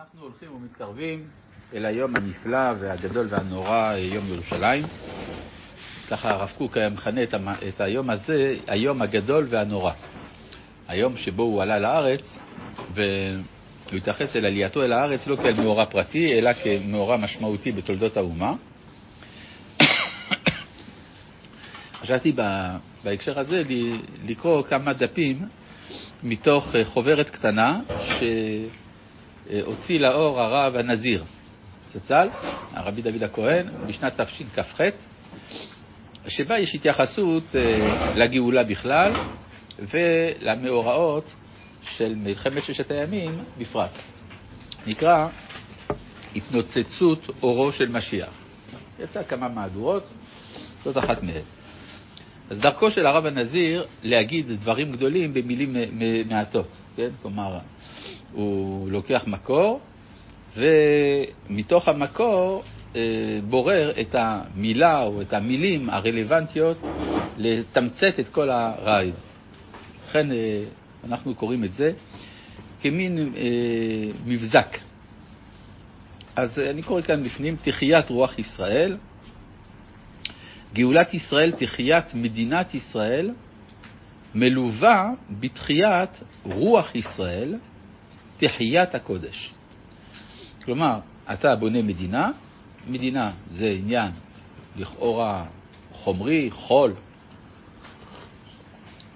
אנחנו הולכים ומתקרבים אל היום הנפלא והגדול והנורא, יום ירושלים. ככה הרב קוק היה מכנה את היום הזה, היום הגדול והנורא. היום שבו הוא עלה לארץ, והוא התייחס אל עלייתו אל הארץ לא כאל מאורע פרטי, אלא כמאורע משמעותי בתולדות האומה. חשבתי בהקשר הזה לקרוא כמה דפים מתוך חוברת קטנה שהוציא לאור הרב הנזיר, זצ"ל, הרבי דוד הכהן, בשנת תשכ"ח, שבה יש התייחסות לגאולה בכלל ולמאורעות של מלחמת ששת הימים בפרט. נקרא התנוצצות אורו של משיח. יצא כמה מהדורות, זאת אחת מהן. אז דרכו של הרב הנזיר להגיד דברים גדולים במילים מעטות, כן? כלומר, הוא לוקח מקור, ומתוך המקור אה, בורר את המילה או את המילים הרלוונטיות לתמצת את כל הרעיון. לכן אה, אנחנו קוראים את זה כמין אה, מבזק. אז אני קורא כאן בפנים, תחיית רוח ישראל, גאולת ישראל, תחיית מדינת ישראל, מלווה בתחיית רוח ישראל, תחיית הקודש. כלומר, אתה בונה מדינה, מדינה זה עניין לכאורה חומרי, חול,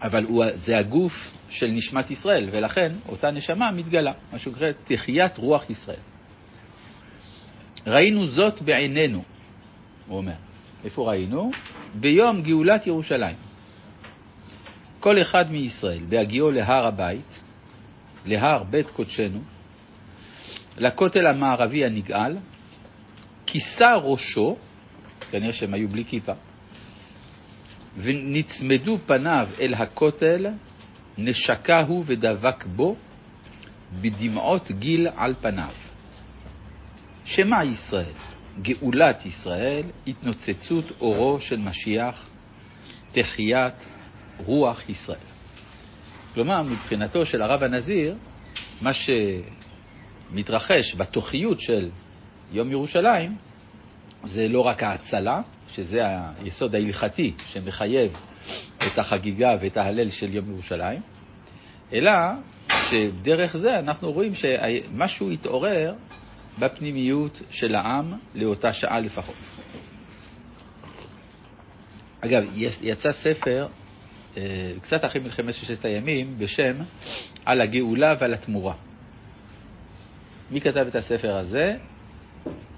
אבל הוא, זה הגוף של נשמת ישראל, ולכן אותה נשמה מתגלה, מה שנקרא תחיית רוח ישראל. ראינו זאת בעינינו, הוא אומר. איפה ראינו? ביום גאולת ירושלים. כל אחד מישראל, בהגיעו להר הבית, להר בית קודשנו, לכותל המערבי הנגאל, כיסה ראשו, כנראה שהם היו בלי כיפה, ונצמדו פניו אל הכותל, נשקהו ודבק בו, בדמעות גיל על פניו. שמה ישראל? גאולת ישראל, התנוצצות אורו של משיח, תחיית רוח ישראל. כלומר, מבחינתו של הרב הנזיר, מה שמתרחש בתוכיות של יום ירושלים זה לא רק ההצלה, שזה היסוד ההלכתי שמחייב את החגיגה ואת ההלל של יום ירושלים, אלא שדרך זה אנחנו רואים שמשהו התעורר בפנימיות של העם לאותה שעה לפחות. אגב, יצא ספר קצת אחרי מלחמת ששת הימים בשם על הגאולה ועל התמורה. מי כתב את הספר הזה?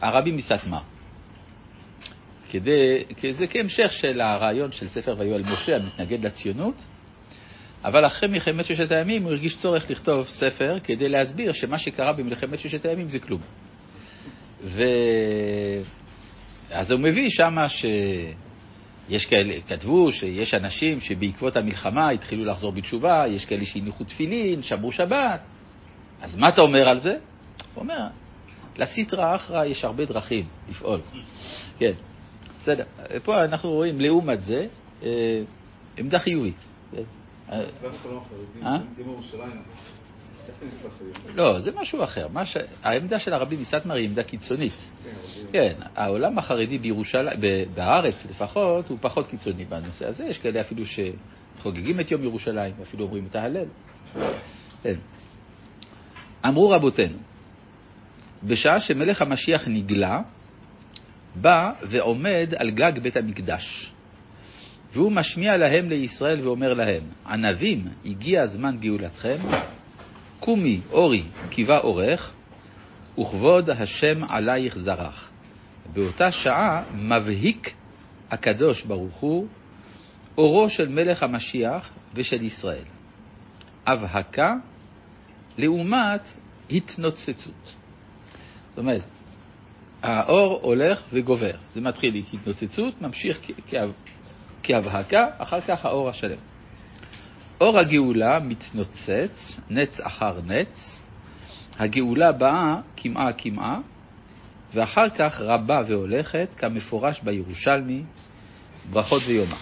הרבי מסטמר. כדי, זה כהמשך של הרעיון של ספר ויהיו על משה המתנגד לציונות, אבל אחרי מלחמת ששת הימים הוא הרגיש צורך לכתוב ספר כדי להסביר שמה שקרה במלחמת ששת הימים זה כלום. ו... אז הוא מביא שמה שיש כאלה, כתבו שיש אנשים שבעקבות המלחמה התחילו לחזור בתשובה, יש כאלה שהניחו תפילין, שמרו שבת. אז מה אתה אומר על זה? הוא אומר, לסיטרא אחרא יש הרבה דרכים לפעול. כן, בסדר. פה אנחנו רואים, לעומת זה, אה, עמדה חיובית. כן. לא, זה משהו אחר. ש... העמדה של הרבי מסטמר היא עמדה קיצונית. כן, העולם החרדי בירושלים, בארץ לפחות, הוא פחות קיצוני בנושא הזה. יש כאלה אפילו שחוגגים את יום ירושלים, אפילו אומרים את ההלל. כן. אמרו רבותינו, בשעה שמלך המשיח נגלה, בא ועומד על גג בית המקדש. והוא משמיע להם לישראל ואומר להם, ענבים, הגיע זמן גאולתכם, קומי אורי קיבה אורך, וכבוד השם עלייך זרח. באותה שעה מבהיק הקדוש ברוך הוא אורו של מלך המשיח ושל ישראל. הבהקה לעומת התנוצצות. זאת אומרת, האור הולך וגובר. זה מתחיל כהתנוצצות, ממשיך כהבהקה, אחר כך האור השלם. אור הגאולה מתנוצץ, נץ אחר נץ, הגאולה באה קמעה קמעה, ואחר כך רבה והולכת, כמפורש בירושלמי, ברכות ויומא.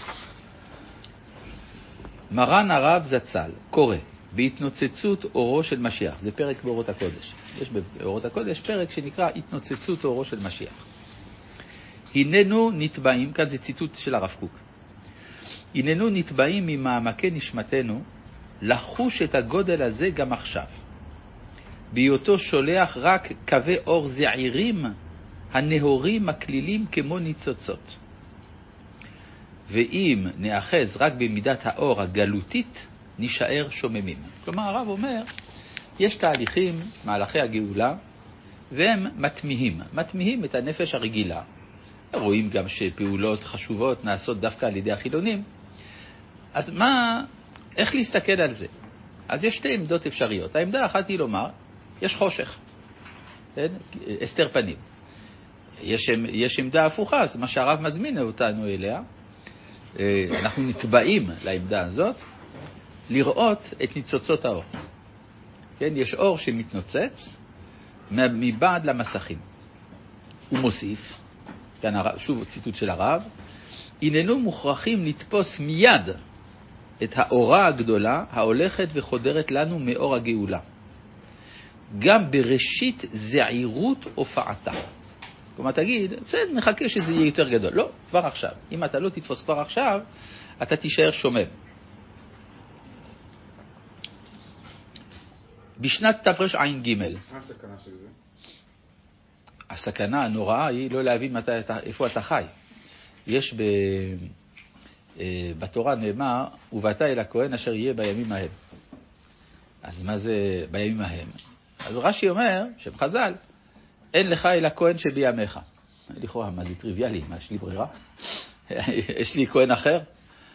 מרן הרב זצ"ל קורא בהתנוצצות אורו של משיח. זה פרק באורות הקודש. יש באורות הקודש פרק שנקרא התנוצצות אורו של משיח. הננו נתבעים, כאן זה ציטוט של הרב קוק, הננו נתבעים ממעמקי נשמתנו לחוש את הגודל הזה גם עכשיו. בהיותו שולח רק קווי אור זעירים הנהורים מקלילים כמו ניצוצות. ואם נאחז רק במידת האור הגלותית, נישאר שוממים. כלומר, הרב אומר, יש תהליכים, מהלכי הגאולה, והם מתמיהים. מתמיהים את הנפש הרגילה. רואים גם שפעולות חשובות נעשות דווקא על ידי החילונים. אז מה, איך להסתכל על זה? אז יש שתי עמדות אפשריות. העמדה האחת היא לומר, יש חושך, כן? הסתר פנים. יש, יש עמדה הפוכה, זה מה שהרב מזמין אותנו אליה. אה, אנחנו נתבעים לעמדה הזאת, לראות את ניצוצות האור. כן, יש אור שמתנוצץ מבעד למסכים. הוא מוסיף, כאן שוב ציטוט של הרב, הננו מוכרחים לתפוס מיד את האורה הגדולה ההולכת וחודרת לנו מאור הגאולה. גם בראשית זעירות הופעתה. כלומר, תגיד, בסדר, נחכה שזה יהיה יותר גדול. לא, כבר עכשיו. אם אתה לא תתפוס כבר עכשיו, אתה תישאר שומם. בשנת תרע"ג. מה הסכנה של זה? הסכנה הנוראה היא לא להבין מתי, איפה אתה חי. יש ב... אה, בתורה נאמר, ובאת אל הכהן אשר יהיה בימים ההם. אז מה זה בימים ההם? אז רש"י אומר, שם חז"ל, אין לך אלא כהן שבימיך. לכאורה, מה זה טריוויאלי? מה, יש לי ברירה? יש לי כהן אחר?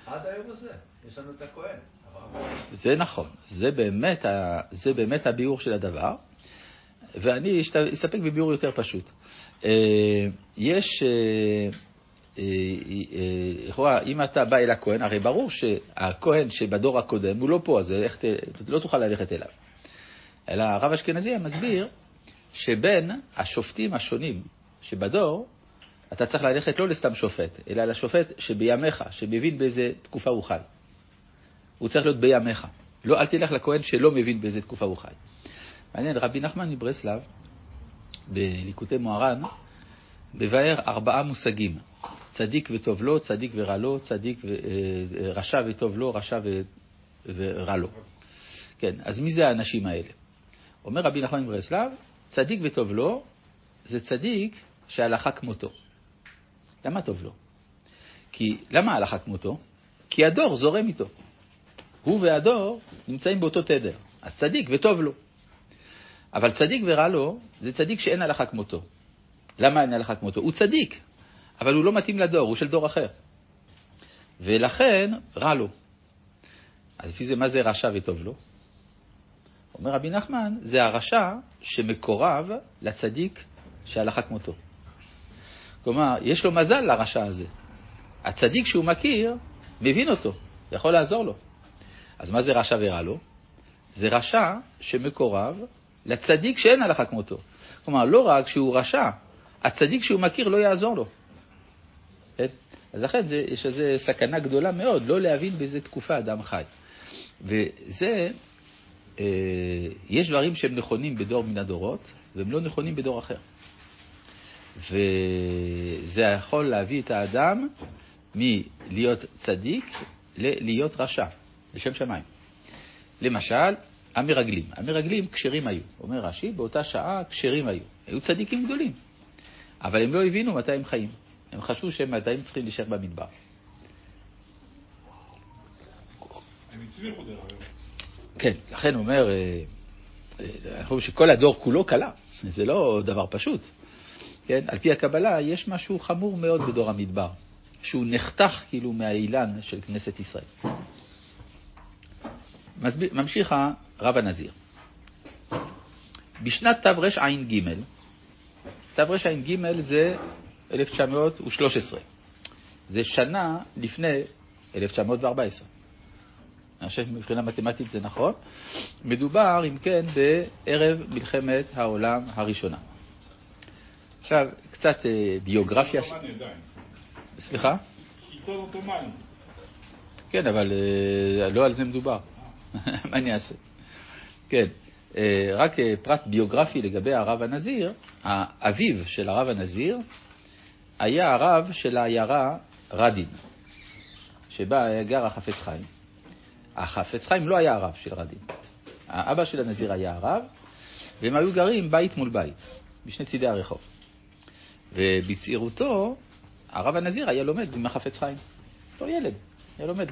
עד היום הזה, יש לנו את הכהן. זה נכון, זה באמת, זה באמת הביאור של הדבר, ואני אסתפק בביאור יותר פשוט. אה, יש, אה, לכאורה, אם אתה בא אל הכהן, הרי ברור שהכהן שבדור הקודם הוא לא פה, אז איך, לא תוכל ללכת אליו. אלא הרב אשכנזי מסביר שבין השופטים השונים שבדור, אתה צריך ללכת לא לסתם שופט, אלא לשופט שבימיך, שמבין באיזה תקופה הוא חי. הוא צריך להיות בימיך. לא, אל תלך לכהן שלא מבין באיזה תקופה הוא חי. מעניין, רבי נחמן מברסלב, בליקוטי מוהר"ן, מבאר ארבעה מושגים. צדיק וטוב לו, צדיק ורע לו, צדיק ו... אה, רשע וטוב לו, רשע ו... ורע לו. כן, אז מי זה האנשים האלה? אומר רבי נחמן מברסלב, צדיק וטוב לו, זה צדיק שהלכה כמותו. למה טוב לו? כי, למה הלכה כמותו? כי הדור זורם איתו. הוא והדור נמצאים באותו תדר. אז צדיק וטוב לו. אבל צדיק ורע לו, זה צדיק שאין הלכה כמותו. למה אין הלכה כמותו? הוא צדיק, אבל הוא לא מתאים לדור, הוא של דור אחר. ולכן רע לו. אז לפי זה, מה זה רשע וטוב לו? אומר רבי נחמן, זה הרשע שמקורב לצדיק שהלכה כמותו. כלומר, יש לו מזל לרשע הזה. הצדיק שהוא מכיר, מבין אותו, יכול לעזור לו. אז מה זה רשע ורע לו? זה רשע שמקורב לצדיק שאין הלכה כמותו. כלומר, לא רק שהוא רשע, הצדיק שהוא מכיר לא יעזור לו. אז לכן זה, יש איזו סכנה גדולה מאוד לא להבין באיזה תקופה אדם חי. וזה, אה, יש דברים שהם נכונים בדור מן הדורות, והם לא נכונים בדור אחר. וזה יכול להביא את האדם מלהיות צדיק ללהיות רשע, לשם שמיים. למשל, המרגלים. המרגלים כשרים היו. אומר רש"י, באותה שעה כשרים היו. היו צדיקים גדולים, אבל הם לא הבינו מתי הם חיים. הם חשבו שהם עדיין צריכים להישאר במדבר. הם הצליחו דרך אגב. כן, לכן הוא אומר, אה, אה, חושב שכל הדור כולו קלה, זה לא דבר פשוט. כן, על פי הקבלה יש משהו חמור מאוד בדור המדבר, שהוא נחתך כאילו מהאילן של כנסת ישראל. ממשיך הרב הנזיר. בשנת תרע"ג, תרע"ג זה 1913, זה שנה לפני 1914. אני חושב שמבחינה מתמטית זה נכון. מדובר, אם כן, בערב מלחמת העולם הראשונה. עכשיו, קצת אה, ביוגרפיה... סליחה? שלטון עות'מאני. כן, אבל אה, לא על זה מדובר. מה אני אעשה? כן, אה, רק אה, פרט ביוגרפי לגבי הרב הנזיר, האביו של הרב הנזיר היה הרב של העיירה רדין, שבה גר החפץ חיים. החפץ חיים לא היה הרב של רדין. האבא של הנזיר היה הרב, והם היו גרים בית מול בית, בשני צידי הרחוב. ובצעירותו, הרב הנזיר היה לומד עם החפץ חיים. אותו ילד, היה לומד.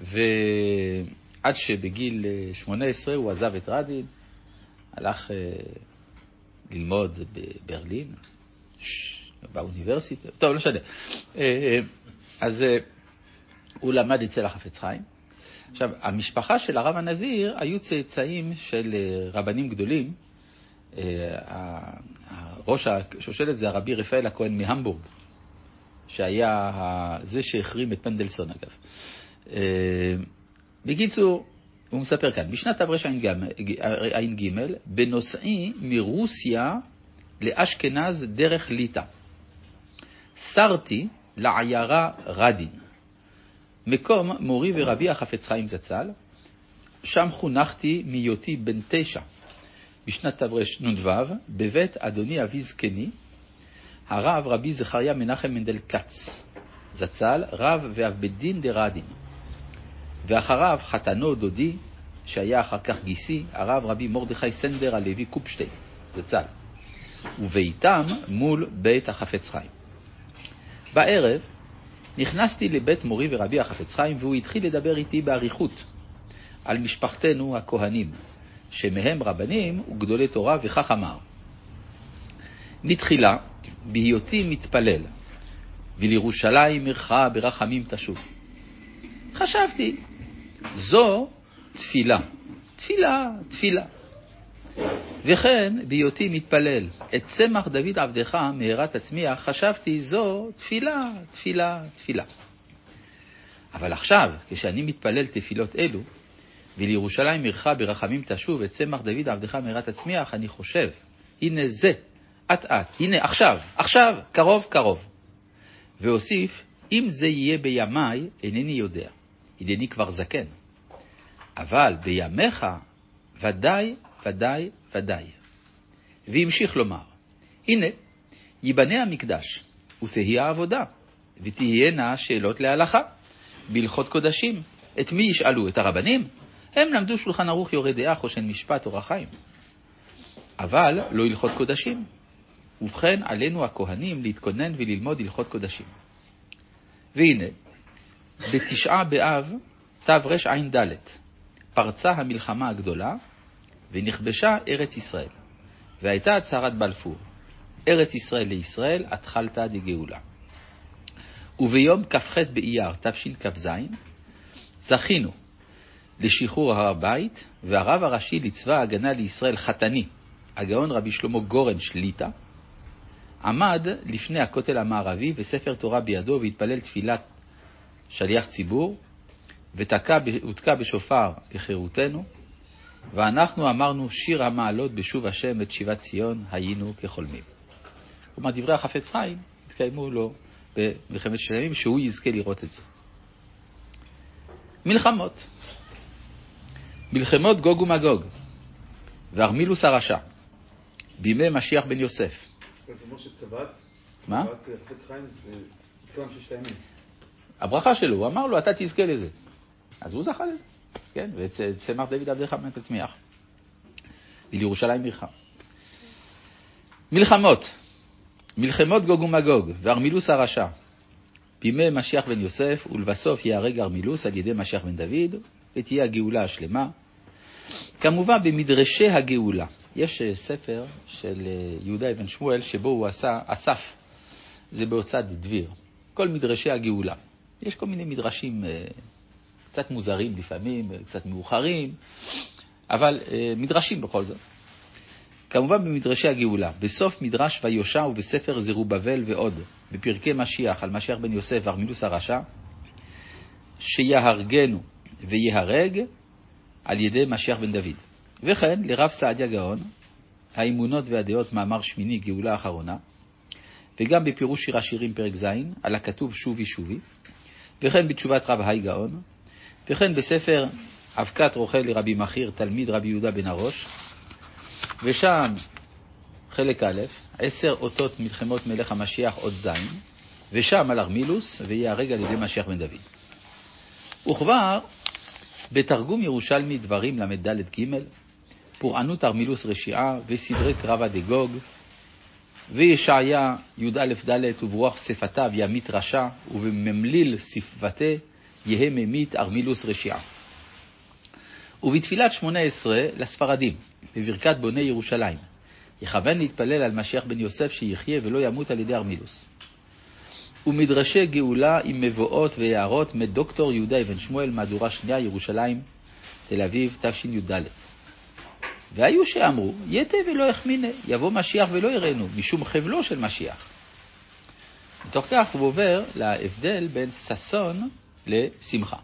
ועד שבגיל 18 הוא עזב את רדין, הלך אה, ללמוד בברלין, באוניברסיטה, טוב, לא משנה. אה, אה, אז הוא למד אצל החפץ חיים. עכשיו, המשפחה של הרב הנזיר היו צאצאים של רבנים גדולים. ראש השושלת זה הרבי רפאל הכהן מהמבורג, שהיה זה שהחרים את פנדלסון אגב. בקיצור, הוא מספר כאן, בשנת תרע"ג, בנוסעי מרוסיה לאשכנז דרך ליטא, סרתי לעיירה רדין, מקום מורי ורבי החפץ חיים זצ"ל, שם חונכתי מהיותי בן תשע, בשנת תרנ"ו, בבית אדוני אבי זקני, הרב רבי זכריה מנחם מנדל כץ, זצ"ל, רב ואב בית דין דרדין. ואחריו חתנו דודי, שהיה אחר כך גיסי, הרב רבי מרדכי סנדר הלוי קופשטיין, זצ"ל, וביתם מול בית החפץ חיים. בערב נכנסתי לבית מורי ורבי החפץ חיים, והוא התחיל לדבר איתי באריכות על משפחתנו הכהנים, שמהם רבנים וגדולי תורה, וכך אמר: מתחילה, בהיותי מתפלל, ולירושלים עירך ברחמים תשוב. חשבתי זו תפילה. תפילה, תפילה. וכן, בהיותי מתפלל, את צמח דוד עבדך מהרה תצמיח, חשבתי זו תפילה, תפילה, תפילה. אבל עכשיו, כשאני מתפלל תפילות אלו, ולירושלים עירך ברחמים תשוב, את צמח דוד עבדך מהרה תצמיח, אני חושב, הנה זה, אט אט, הנה עכשיו, עכשיו, קרוב קרוב. והוסיף, אם זה יהיה בימיי, אינני יודע. הנני כבר זקן. אבל בימיך ודאי, ודאי, ודאי. והמשיך לומר, הנה, ייבנה המקדש, ותהיה עבודה, ותהיינה שאלות להלכה, בהלכות קודשים. את מי ישאלו? את הרבנים? הם למדו שולחן ערוך יורה דעה, חושן משפט, אורח חיים. אבל לא הלכות קודשים. ובכן, עלינו הכהנים להתכונן וללמוד הלכות קודשים. והנה, בתשעה באב תרע"ד פרצה המלחמה הגדולה ונכבשה ארץ ישראל, והייתה הצהרת בלפור, ארץ ישראל לישראל, התחלתא דגאולה. וביום כ"ח באייר תשכ"ז זכינו לשחרור הר הבית, והרב הראשי לצבא ההגנה לישראל חתני, הגאון רבי שלמה גורן שליטא, עמד לפני הכותל המערבי וספר תורה בידו והתפלל תפילת שליח ציבור, ותקע בשופר לחירותנו, ואנחנו אמרנו שיר המעלות בשוב השם את שיבת ציון היינו כחולמים. כלומר, דברי החפץ חיים התקיימו לו במלחמת ששת הימים, שהוא יזכה לראות את זה. מלחמות. מלחמות גוג ומגוג, וארמילוס הרשע, בימי משיח בן יוסף. מה? הברכה שלו, הוא אמר לו, אתה תזכה לזה. אז הוא זכה לזה, כן, וצמח דוד עבדך מן תצמיח. ולירושלים עירך. מלחמות, מלחמות גוג ומגוג, וארמילוס הרשע, בימי משיח בן יוסף, ולבסוף ייהרג ארמילוס על ידי משיח בן דוד, ותהיה הגאולה השלמה. כמובן במדרשי הגאולה. יש אה, ספר של אה, יהודה אבן שמואל שבו הוא עשה, אסף, זה בהוצאת דביר, כל מדרשי הגאולה. יש כל מיני מדרשים אה, קצת מוזרים לפעמים, קצת מאוחרים, אבל אה, מדרשים בכל זאת. כמובן במדרשי הגאולה, בסוף מדרש ויושע ובספר זרובבל ועוד, בפרקי משיח על משיח בן יוסף וארמילוס הרשע, שיהרגנו ויהרג על ידי משיח בן דוד. וכן לרב סעדיה גאון, האמונות והדעות, מאמר שמיני, גאולה אחרונה, וגם בפירוש שיר השירים פרק ז', על הכתוב שובי שובי, וכן בתשובת רב היי גאון, וכן בספר אבקת רוכל לרבי מחיר, תלמיד רבי יהודה בן הראש, ושם חלק א', עשר אותות מלחמות מלך המשיח עוד ז', ושם על ארמילוס, וייהרג על ידי משיח בן דוד. וכבר בתרגום ירושלמי דברים ל"ד ג', פורענות ארמילוס רשיעה וסדרי קרבה דגוג, וישעיה י"א ד' וברוח שפתיו ימית רשע, ובממליל שפבתה יהא ממית ארמילוס רשיעה. ובתפילת שמונה עשרה לספרדים, בברכת בוני ירושלים, יכוון להתפלל על משיח בן יוסף שיחיה ולא ימות על ידי ארמילוס. ומדרשי גאולה עם מבואות ויערות מדוקטור יהודה אבן שמואל, מהדורה שנייה, ירושלים, תל אביב, תשי"ד. והיו שאמרו, יתה ולא יחמינה, יבוא משיח ולא יראנו, משום חבלו של משיח. מתוך כך הוא עובר להבדל בין ששון לשמחה.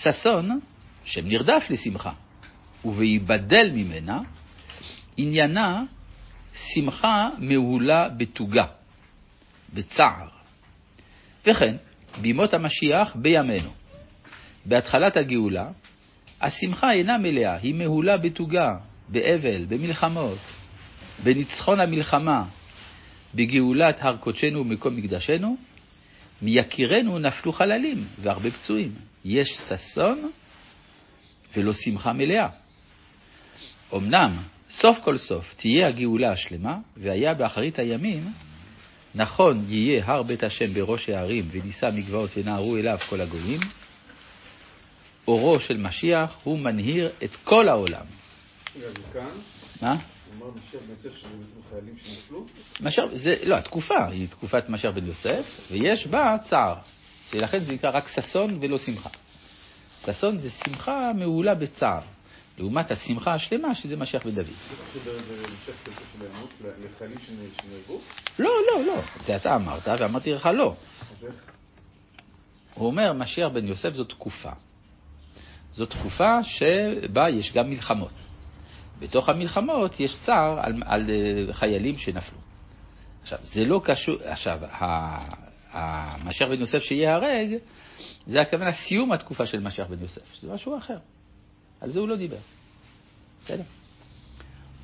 ששון, שם נרדף לשמחה, ובהיבדל ממנה, עניינה שמחה מהולה בתוגה, בצער. וכן, בימות המשיח בימינו. בהתחלת הגאולה, השמחה אינה מלאה, היא מהולה בתוגה, באבל, במלחמות, בניצחון המלחמה, בגאולת הר קודשנו ומקום מקדשנו, מיקירנו נפלו חללים והרבה פצועים. יש ששון ולא שמחה מלאה. אמנם, סוף כל סוף תהיה הגאולה השלמה, והיה באחרית הימים, נכון יהיה הר בית השם בראש הערים, ונישא מגבעות ונערו אליו כל הגויים, אורו של משיח הוא מנהיר את כל העולם. מה? משיח, זה, לא, התקופה היא תקופת משיח בן יוסף, ויש בה צער, שלכן זה נקרא רק ששון ולא שמחה. ששון זה שמחה מעולה בצער, לעומת השמחה השלמה שזה משיח בן דוד. לא, לא, לא, זה אתה אמרת ואמרתי לך לא. הוא אומר, משיח בן יוסף זו תקופה. זו תקופה שבה יש גם מלחמות. בתוך המלחמות יש צער על, על אה, חיילים שנפלו. עכשיו, זה לא קשור, עכשיו, המשיח בן יוסף שייהרג, זה הכוונה סיום התקופה של משיח בן יוסף, זה משהו אחר. על זה הוא לא דיבר. בסדר?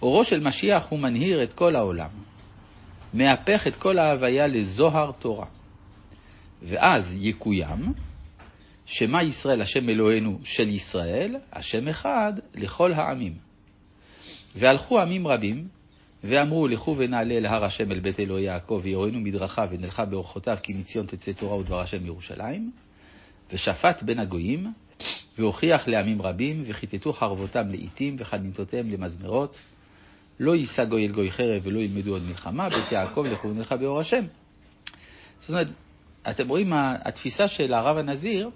אורו של משיח הוא מנהיר את כל העולם, מהפך את כל ההוויה לזוהר תורה. ואז יקוים שמע ישראל השם אלוהינו של ישראל, השם אחד לכל העמים. והלכו עמים רבים, ואמרו לכו ונעלה אל הר השם אל בית אלוהי יעקב, ויראנו מדרכיו ונלכה באורחותיו, כי מציון תצא תורה ודבר השם מירושלים. ושפט בין הגויים, והוכיח לעמים רבים, וכיתתו חרבותם לעיתים, וחניתותיהם למזמרות. לא יישא גוי אל גוי חרב ולא ילמדו עוד מלחמה, בית יעקב לכו ונלכה באור השם. זאת אומרת, אתם רואים, התפיסה של הרב הנזיר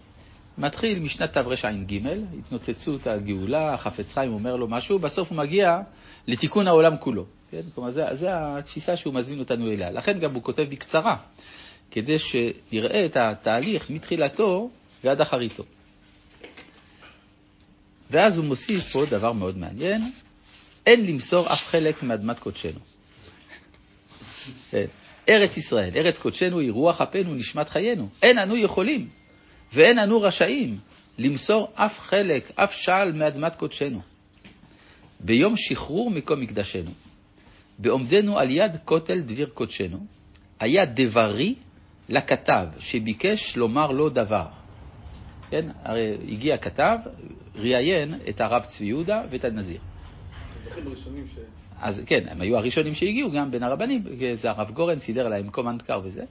מתחיל משנת תרע"ג, התנוצצות הגאולה, החפץ חיים אומר לו משהו, בסוף הוא מגיע לתיקון העולם כולו. כן? כלומר, זו התפיסה שהוא מזמין אותנו אליה. לכן גם הוא כותב בקצרה, כדי שנראה את התהליך מתחילתו ועד אחריתו. ואז הוא מוסיף פה דבר מאוד מעניין, אין למסור אף חלק מאדמת קודשנו. כן. ארץ ישראל, ארץ קודשנו היא רוח אפינו, נשמת חיינו. אין אנו יכולים ואין אנו רשאים למסור אף חלק, אף שעל מאדמת קודשנו. ביום שחרור מקום מקדשנו, בעומדנו על יד כותל דביר קודשנו, היה דברי לכתב שביקש לומר לו דבר. כן, הרי הגיע כתב, ראיין את הרב צבי יהודה ואת הנזיר. אז כן, הם היו הראשונים שהגיעו גם בין הרבנים, זה הרב גורן סידר להם קומנד קר וזה,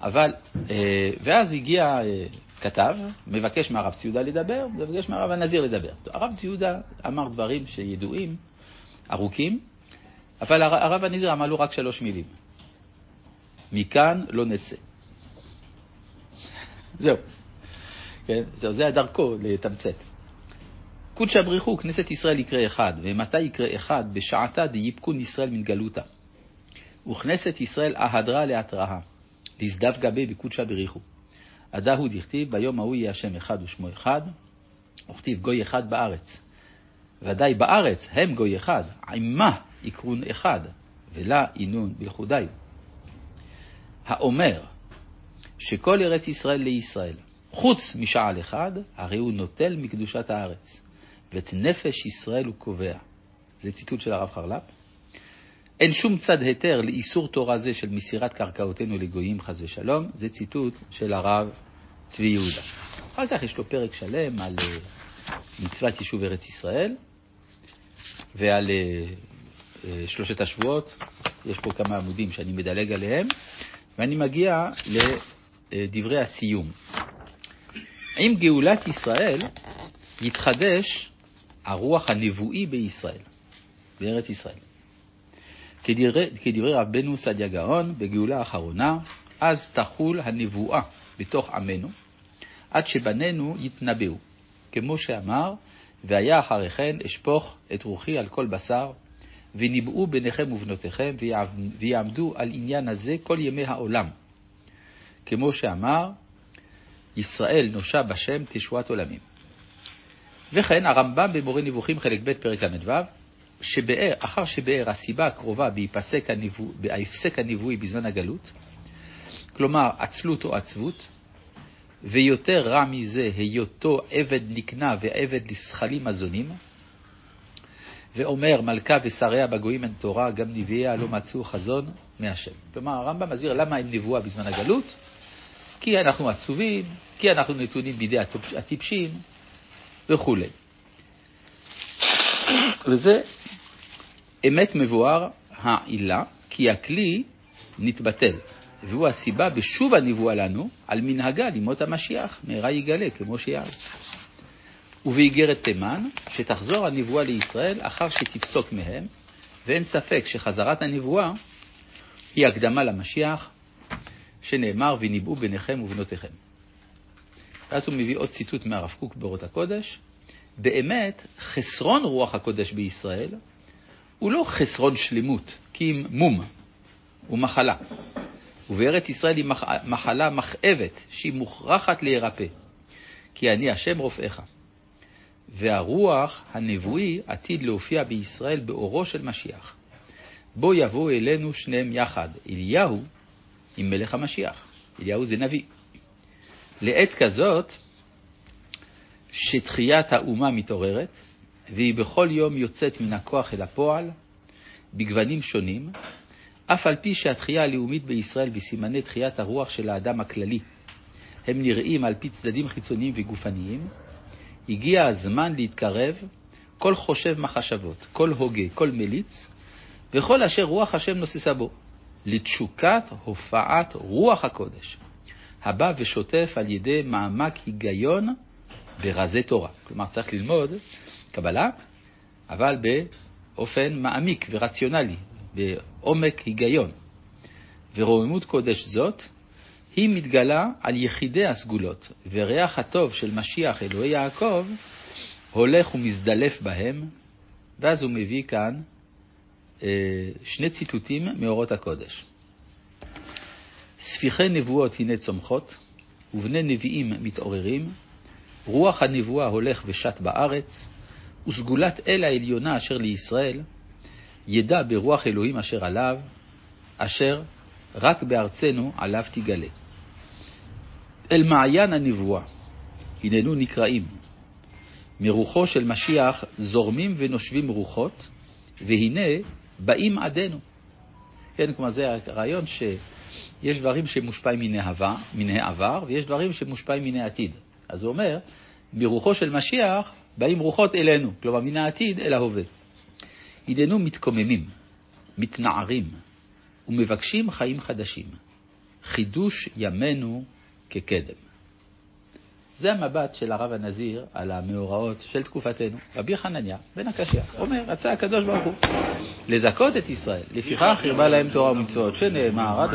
אבל, אה, ואז הגיע אה, כתב, מבקש מהרב ציודה לדבר, מבקש מהרב הנזיר לדבר. הרב ציודה אמר דברים שידועים, ארוכים, אבל הרב הנזיר אמר לו רק שלוש מילים. מכאן לא נצא. זהו. כן, זהו, זה הדרכו לתמצת. קודשא בריחו, כנסת ישראל יקרה אחד, ומתי יקרה אחד? בשעתה דייפקון ישראל מן גלותה. וכנסת ישראל אהדרה להתראה, לזדב גבי בקודשא בריחו. הדהו דכתיב, ביום ההוא יהיה השם אחד ושמו אחד, וכתיב גוי אחד בארץ. ודאי בארץ הם גוי אחד, עמה יקרון אחד, ולה אינון בלכודיו. האומר שכל ארץ ישראל לישראל, חוץ משעל אחד, הרי הוא נוטל מקדושת הארץ, ואת נפש ישראל הוא קובע. זה ציטוט של הרב חרל"פ. אין שום צד היתר לאיסור תורה זה של מסירת קרקעותינו לגויים, חס ושלום, זה ציטוט של הרב צבי יהודה. אחר כך יש לו פרק שלם על אה, מצוות יישוב ארץ ישראל ועל אה, אה, שלושת השבועות. יש פה כמה עמודים שאני מדלג עליהם, ואני מגיע לדברי הסיום. עם גאולת ישראל יתחדש הרוח הנבואי בישראל, בארץ ישראל. כדברי, כדברי רבנו סעדיה גאון, בגאולה האחרונה, אז תחול הנבואה בתוך עמנו, עד שבנינו יתנבאו, כמו שאמר, והיה אחרי כן אשפוך את רוחי על כל בשר, וניבאו בניכם ובנותיכם, ויעמדו על עניין הזה כל ימי העולם. כמו שאמר, ישראל נושע בשם תשועת עולמים. וכן הרמב"ם במורה נבוכים חלק ב' פרק ל"ו, שבאר, אחר שבאר הסיבה הקרובה בהפסק, הנבוא, בהפסק הנבואי בזמן הגלות, כלומר עצלות או עצבות, ויותר רע מזה היותו עבד נקנה ועבד לזכלים הזונים, ואומר מלכה ושריה בגויים אין תורה, גם נביאיה לא מצאו חזון מהשם. כלומר הרמב"ם מסביר למה אין נבואה בזמן הגלות, כי אנחנו עצובים, כי אנחנו נתונים בידי הטיפשים וכולי. וזה אמת מבואר העילה, כי הכלי נתבטל, והוא הסיבה בשוב הנבואה לנו על מנהגה לימות המשיח, מהרה יגלה כמו שיער. ובאיגרת תימן, שתחזור הנבואה לישראל אחר שתפסוק מהם, ואין ספק שחזרת הנבואה היא הקדמה למשיח, שנאמר, וניבאו בניכם ובנותיכם. ואז הוא מביא עוד ציטוט מהרב קוק באורות הקודש. באמת, חסרון רוח הקודש בישראל הוא לא חסרון שלמות, כי אם מום, הוא מחלה. ובארץ ישראל היא מחלה מכאבת, שהיא מוכרחת להירפא. כי אני השם רופאיך. והרוח הנבואי עתיד להופיע בישראל באורו של משיח. בו יבואו אלינו שניהם יחד, אליהו עם מלך המשיח. אליהו זה נביא. לעת כזאת, שתחיית האומה מתעוררת, והיא בכל יום יוצאת מן הכוח אל הפועל, בגוונים שונים, אף על פי שהתחייה הלאומית בישראל וסימני תחיית הרוח של האדם הכללי הם נראים על פי צדדים חיצוניים וגופניים, הגיע הזמן להתקרב כל חושב מחשבות, כל הוגה, כל מליץ, וכל אשר רוח השם נוססה בו, לתשוקת הופעת רוח הקודש, הבא ושוטף על ידי מעמק היגיון ברזי תורה. כלומר, צריך ללמוד קבלה, אבל באופן מעמיק ורציונלי, בעומק היגיון. ורוממות קודש זאת, היא מתגלה על יחידי הסגולות, וריח הטוב של משיח אלוהי יעקב הולך ומזדלף בהם, ואז הוא מביא כאן אה, שני ציטוטים מאורות הקודש. ספיחי נבואות הנה צומחות, ובני נביאים מתעוררים, רוח הנבואה הולך ושט בארץ, וסגולת אל העליונה אשר לישראל, ידע ברוח אלוהים אשר עליו, אשר רק בארצנו עליו תגלה. אל מעיין הנבואה, הננו נקראים. מרוחו של משיח זורמים ונושבים רוחות, והנה באים עדינו. כן, כלומר זה הרעיון שיש דברים שמושפעים מן העבר, מן העבר ויש דברים שמושפעים מן העתיד. אז הוא אומר, מרוחו של משיח באים רוחות אלינו, כלומר מן העתיד אל ההווה. הננו מתקוממים, מתנערים ומבקשים חיים חדשים. חידוש ימינו כקדם. זה המבט של הרב הנזיר על המאורעות של תקופתנו. רבי חנניה בן הקשיא אומר, רצה הקדוש ברוך הוא לזכות את ישראל, לפיכך הרבה להם תורה ומצוות, שנאמר, עד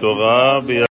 תורה